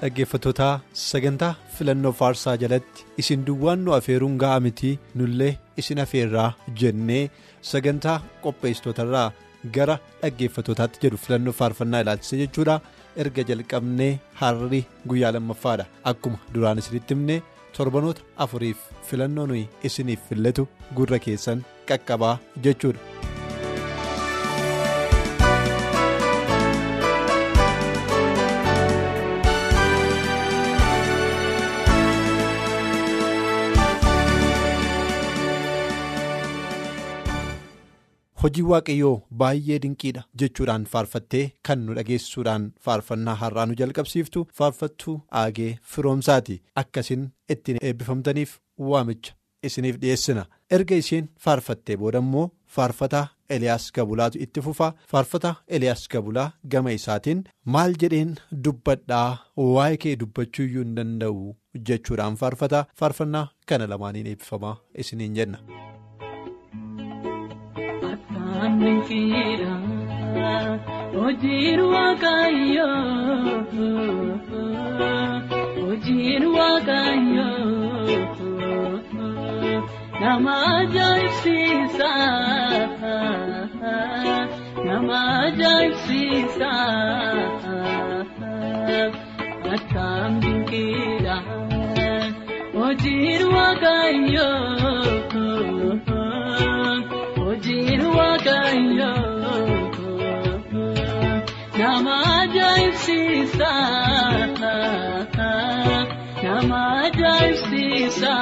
Dhaggeeffattoota sagantaa filannoo faarsaa jalatti isin duwwaan nu afeeruun ga'a mitii nullee isin afeerraa jennee sagantaa qopheessitootarraa gara dhaggeeffattootaatti jedhu filannoo faarfannaa ilaalchise jechuudha erga jalqabnee harri guyyaa lammaffaadha akkuma duraan isinitti himne torbanoota afuriif filannoo nuyi isiniif filletu gurra keessan qaqqabaa jechuudha. Hojii waaqayyoo baay'ee dinqiidha jechuudhaan faarfattee kan nu dhageessuudhaan faarfannaa har'aa nu jalqabsiiftu faarfattuu aagee firoomsaati. Akkasin ittiin eebbifamtaniif waamicha isiniif dhiyeessina. Erga isheen faarfattee booda immoo faarfataa eliyaas gabulaatu itti fufa. Faarfataa eliyaas gabulaa gama isaatiin maal jedheen dubbadhaa? Waa'ee kee dubbachuuyyuu hin danda'u jechuudhaan faarfataa faarfannaa kana lamaaniin eebbifamaa isiniin jenna. Hojiin waaqayyoo hojiin waaqayyoo nama ajaa'ibsiisa nama ajaa'ibsiisa akkam dinqiidha hojiin waaqayyoo. Hojiin waaqayyoo nama ajaa'ibsiisa nama ajaa'ibsiisa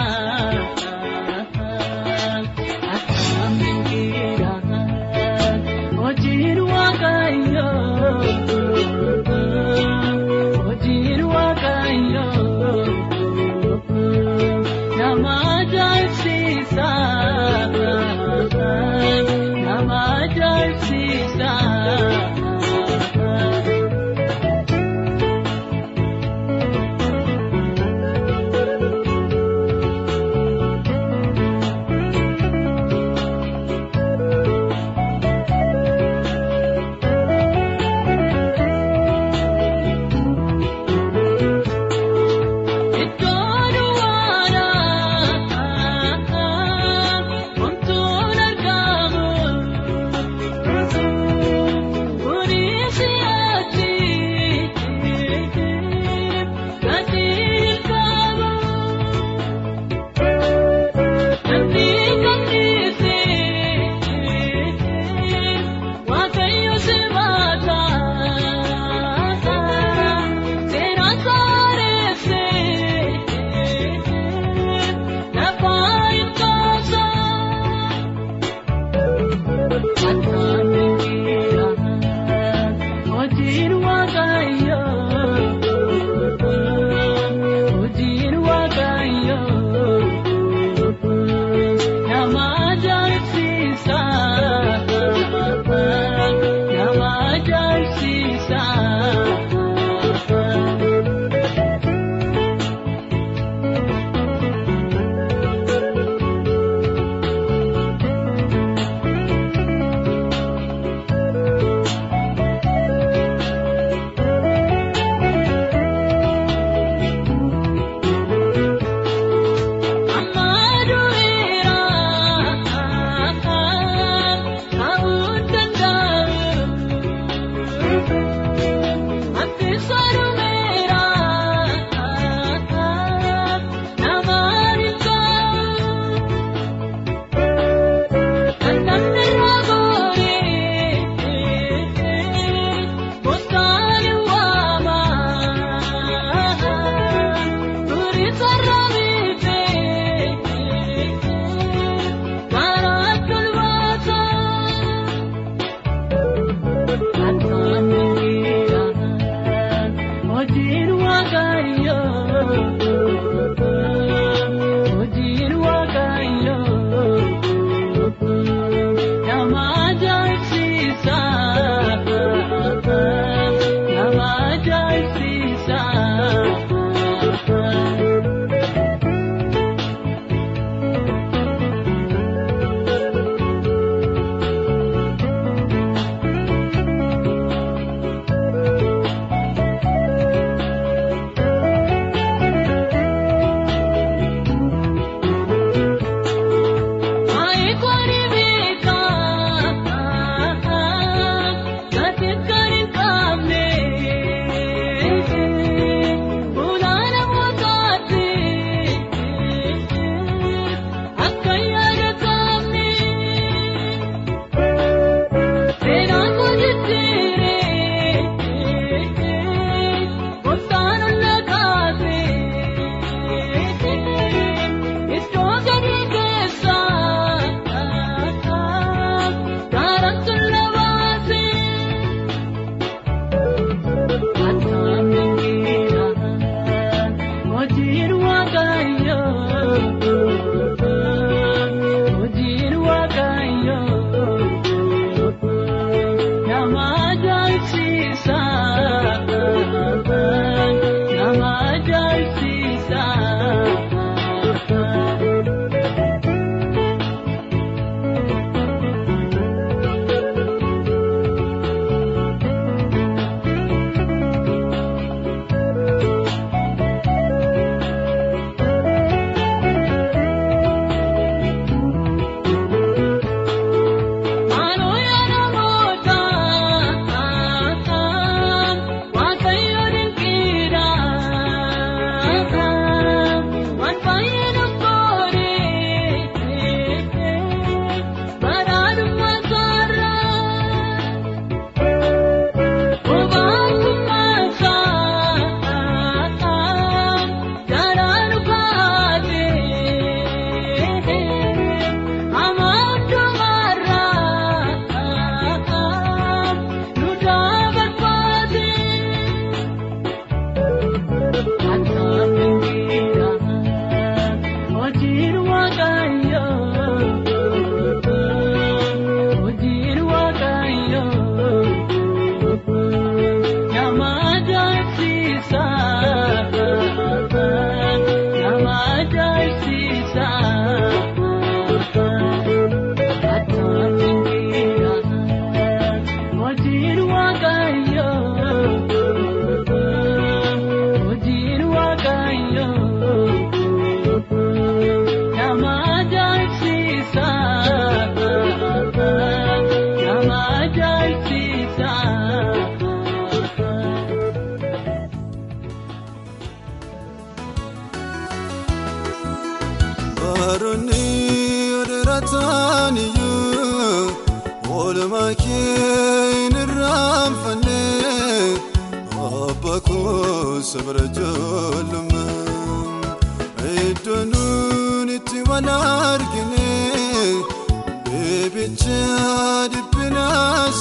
Namoota dhiphina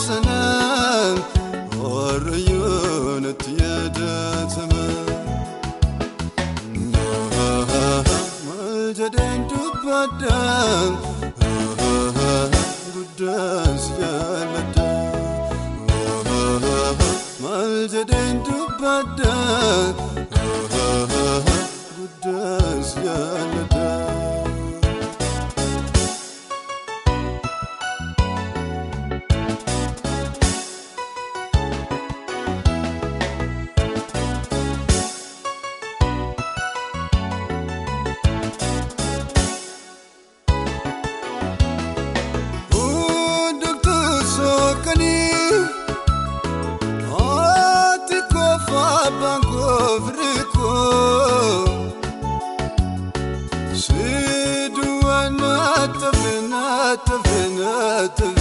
sanaan warreen itti yaadatamu. Maal jedheen dubbadhaan guddaan si jaalladha. Maal jedheen dubbadhaan guddaan si jaalladha. تفنى تفنى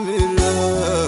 میرم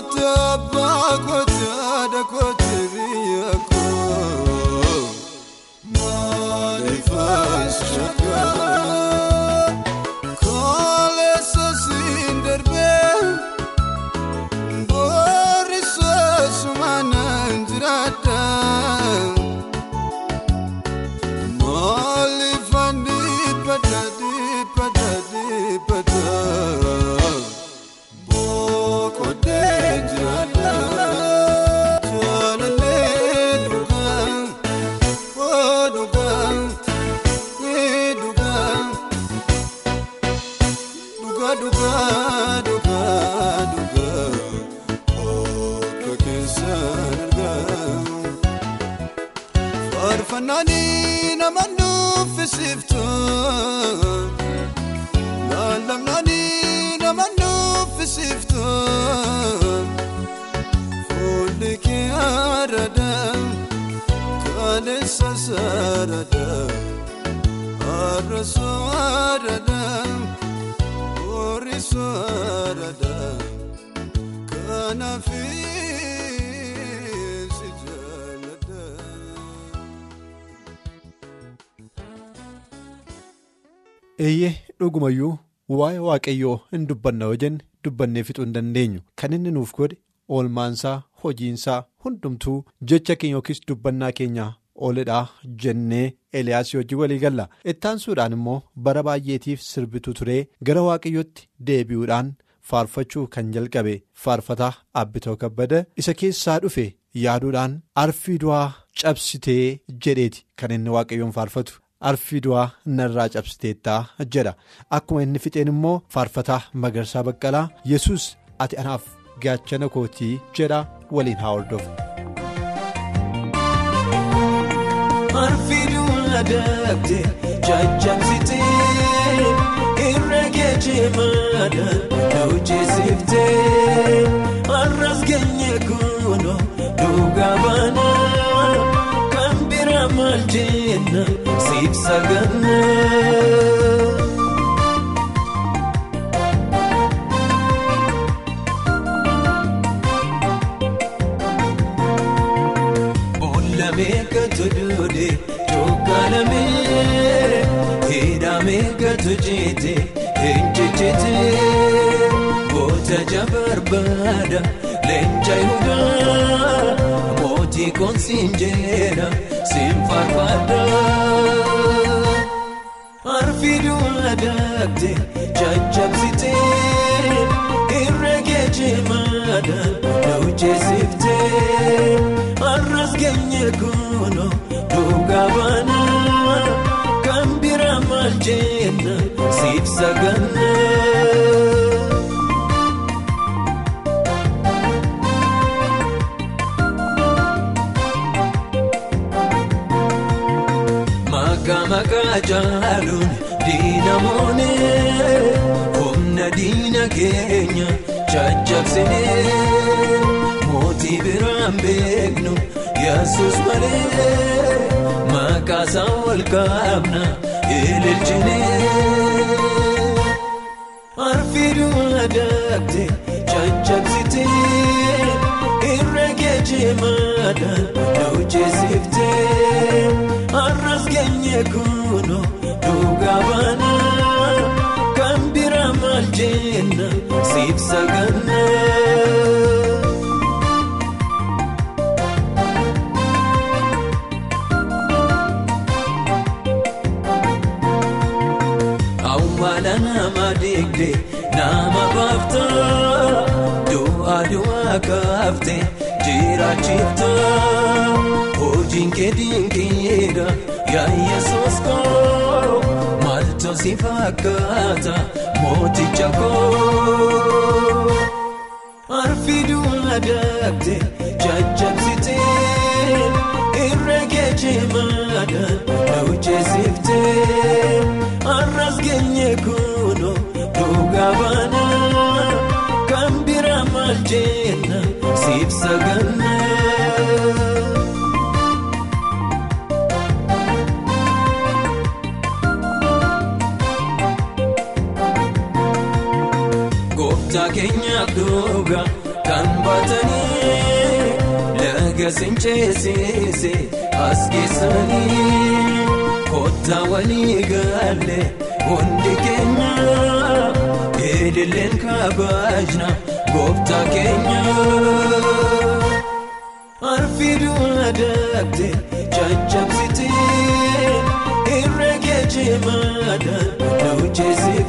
تباك sarara har'a sarara boori sarara kanaaf si jaalladha. eeyyee dhugumayyuu waa'ee waaqayyoo hin dubbanna yoo jenne dubbannee fixuu hin dandeenyu kan inni nuuf godhe oolmaansaa hojiinsaa hundumtuu jecha keenya yookiis dubbannaa keenya ooledhaa jennee eliyaasii hojii walii galla ittaansuudhaan immoo bara baay'eetiif sirbituu turee gara waaqayyootti deebi'uudhaan faarfachuu kan jalqabe faarfataa abbitoo kabbada isa keessaa dhufe yaaduudhaan arfii du'aa cabsitee jedheeti kan inni waaqayyoon faarfatu. arfii du'aa narraa cabsiteettaa jedha akkuma inni fixeen immoo faarfataa magarsaa baqqalaa yesus ati anaaf gaachana kootii jedha waliin haa hordofu. Arfiiduu addaatee caccabsitee irra geejibaadhaan hojjeesiftee har'as geenye kunoo dhugaa baanaa kan bira maal jenna siif sagannaa. Chokkaalamee hidhamee gatu jeetee eenjejjetee goota jabarbaada leenca yuudaa mootii koonsiin jeera siin faarfaadha. Arfiiduu addaatee caccabsitee irra geejibaadhaan hojjeesiftee har'as geenye kunoo dhugaa maal jenna siif sagannaa. Maqaa maqaa jaaluun diina moonee humna diina keenya caccabsinee mootii biraan beeknu yesus malee maqaa isaa ol kaabna ililchinee. Arfiiduu addaatee caccabsitee irra geejibaadhaan hojjeesiftee har'as geenye kunoo dhugaa baanaa kan bira maal jenna siif sagannaa. Du'a kaaftee jiraachiftaa hojiin kee dinqiidha yaa yesus koo maaltu si fakkaata mooticha koo. Arfiiduu addaatee caccabsitee irra geejibaadhaan hojjeesiftee har'as geenye kunoo dhugaa baanaa laga sincheessise as geessanii kottaa walii galee hundi keenya eedilleen kabaajna gooftaa keenya. Arfiiduu addaatee caccabsitee irra geejibaadhaan hojjeesiftee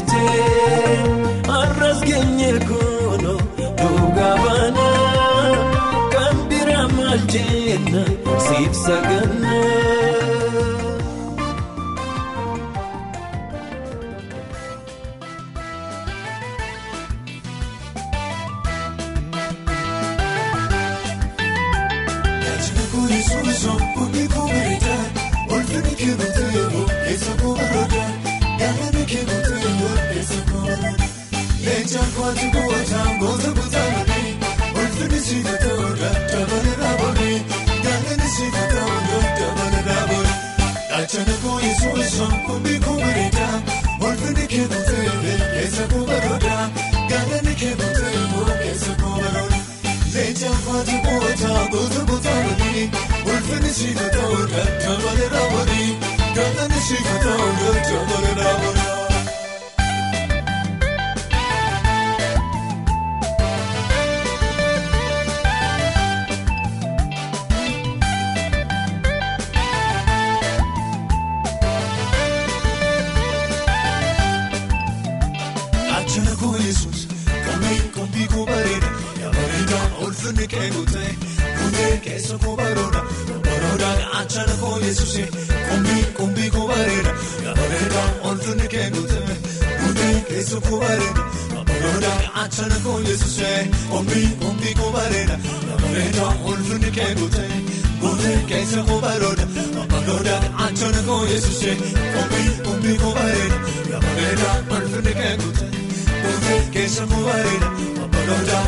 Olfinni si ta'e gadda malee waliin barooda achana koo yesuus kombii kombii koo bareeda yaa bareeda olfinni kee guutee guutee keessa koo barooda barooda achana koo yesuus kombii kombii koo bareeda yaa bareeda olfinni kee guutee. Ote keessa koo bareeda obboloota.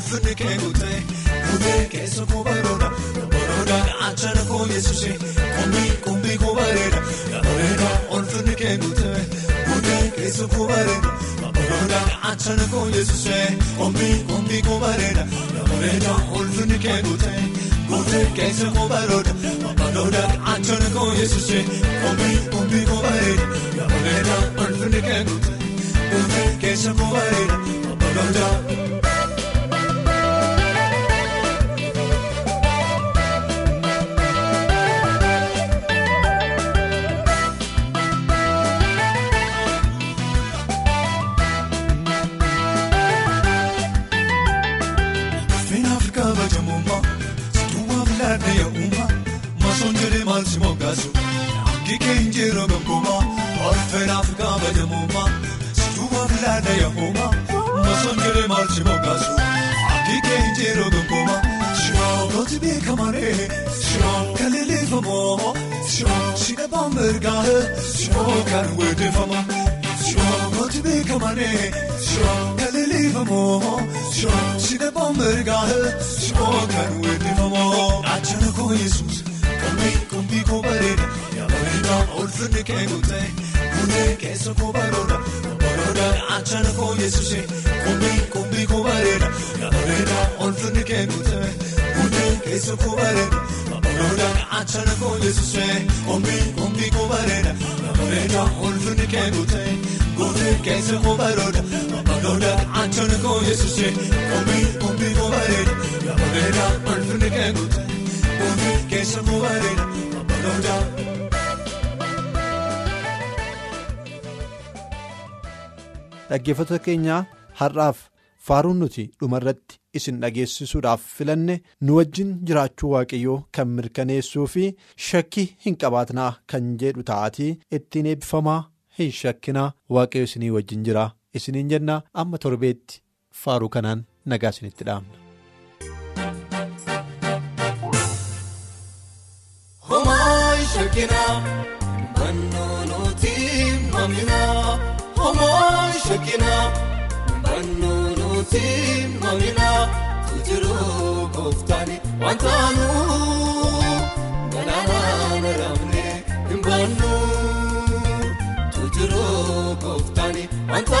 Bareeda olfinni kee guutee guutee keessa koo barooda barooda achana koo yesuus kombii kombii koo bareeda yaa bareeda olfinni kee guutee guutee keessa koo bareeda barooda achana koo yesuus kombii kombii koo bareeda yaa bareeda olfinni kee guutee guutee keessa koo barooda barooda achana koo yesuus kombii kombii koo bareeda yaa bareeda olfinni kee guutee guutee keessa koo bareeda Fina Afrika bajamummaa situmaa filadhe yaa'ummaa masoon jedhee maal si moggaasu hangi kee hin jirre gonkumaa shirookooti beekamanii shiroo kan leellifamoo shiroo si dhabaa mirgaa shiroo kan beekamanii shiroo kan leellifamoo shiroo si dhabaa mirgaa shiroo kan weeddifamoo achana koo yesuus kombii kombii koo bareeda bareeda olfinni kee guutee guutee keessa koo barooda barooda achana koo yesuus kombii kombii koo bareeda bareeda olfinni kee guutee guutee keessa koo bareeda barooda achana koo yesuus kombii kombii koo bareeda bareeda olfinni kee guutee guutee keessa koo barooda barooda achana koo yesuus kombii kombii koo bareeda bareeda olfinni kee guutee guutee keessa koo bareeda barooda. Dhaggeeffattoota keenyaa har'aaf faaruun nuti dhumarratti isin dhageessisuudhaaf filanne nu wajjin jiraachuu waaqayyoo kan mirkaneessuu fi shakkii hin qabaatinaa kan jedhu ta'atii ittiin eebbifamaa hin shakkinaa. Waaqayyo isinii wajjin jira. Isiniin jenna amma torbeetti faaruu kanaan nagaa isinitti dhaamna. Homaa shakkinaa bannoo nuti maminaa. Tujuruu kooftaani wanta nuu galaanaan ramne hin bannu. Tujuruu kooftaani wanta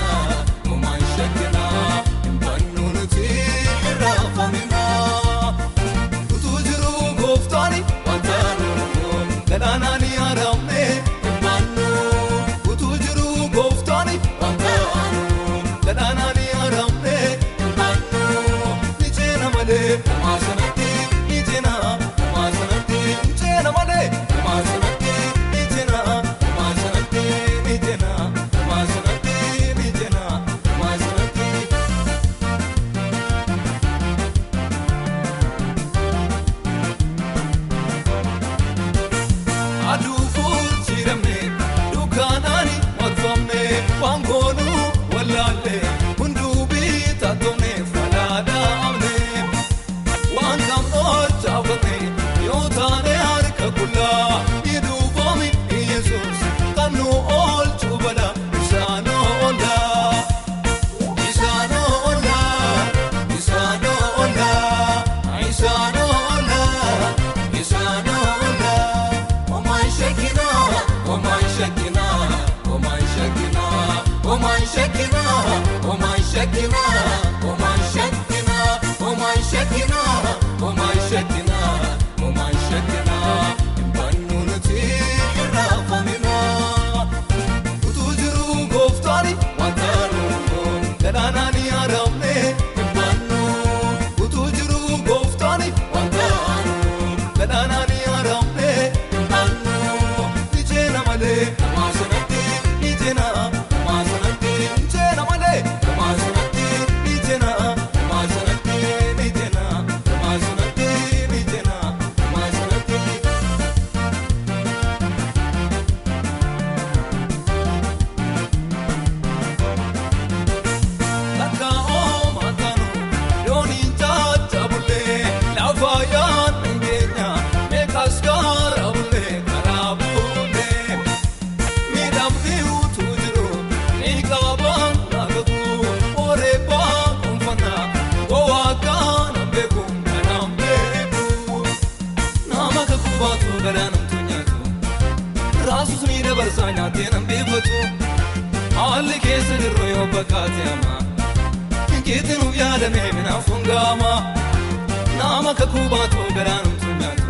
fakkaate amma kinkeetti nuuf yaadame minaaf hungaama naama ka kuubaatu garaa namtu nyaatu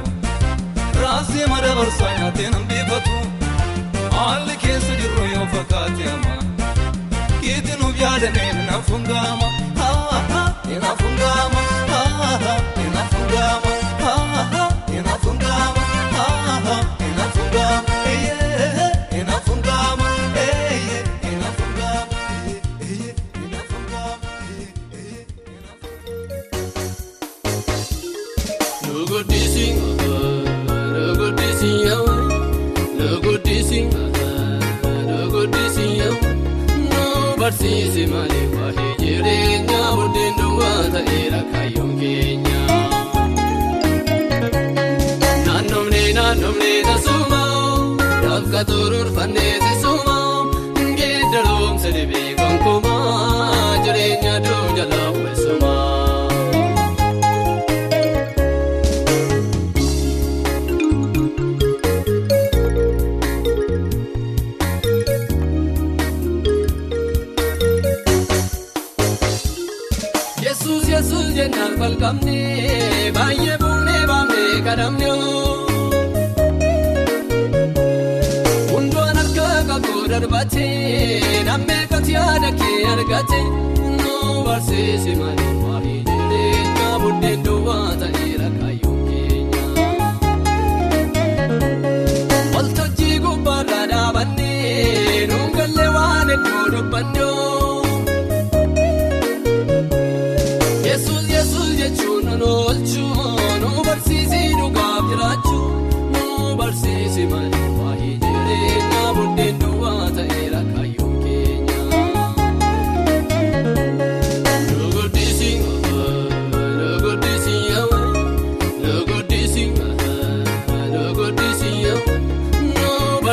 raasii madabarsaa nyaatee nan beekatu haalli keessa jirru yoo fakkaate amma kinkeetti nuuf yaadame minaaf hungaama minaaf hungaama. barsiise malee baay'ee jireenya hundeen duwwaa ta'eera kaayyoon keenya. naannomnee naannomnee tasuma rakkatoo. argate nu barsiise malee.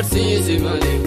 see you, see my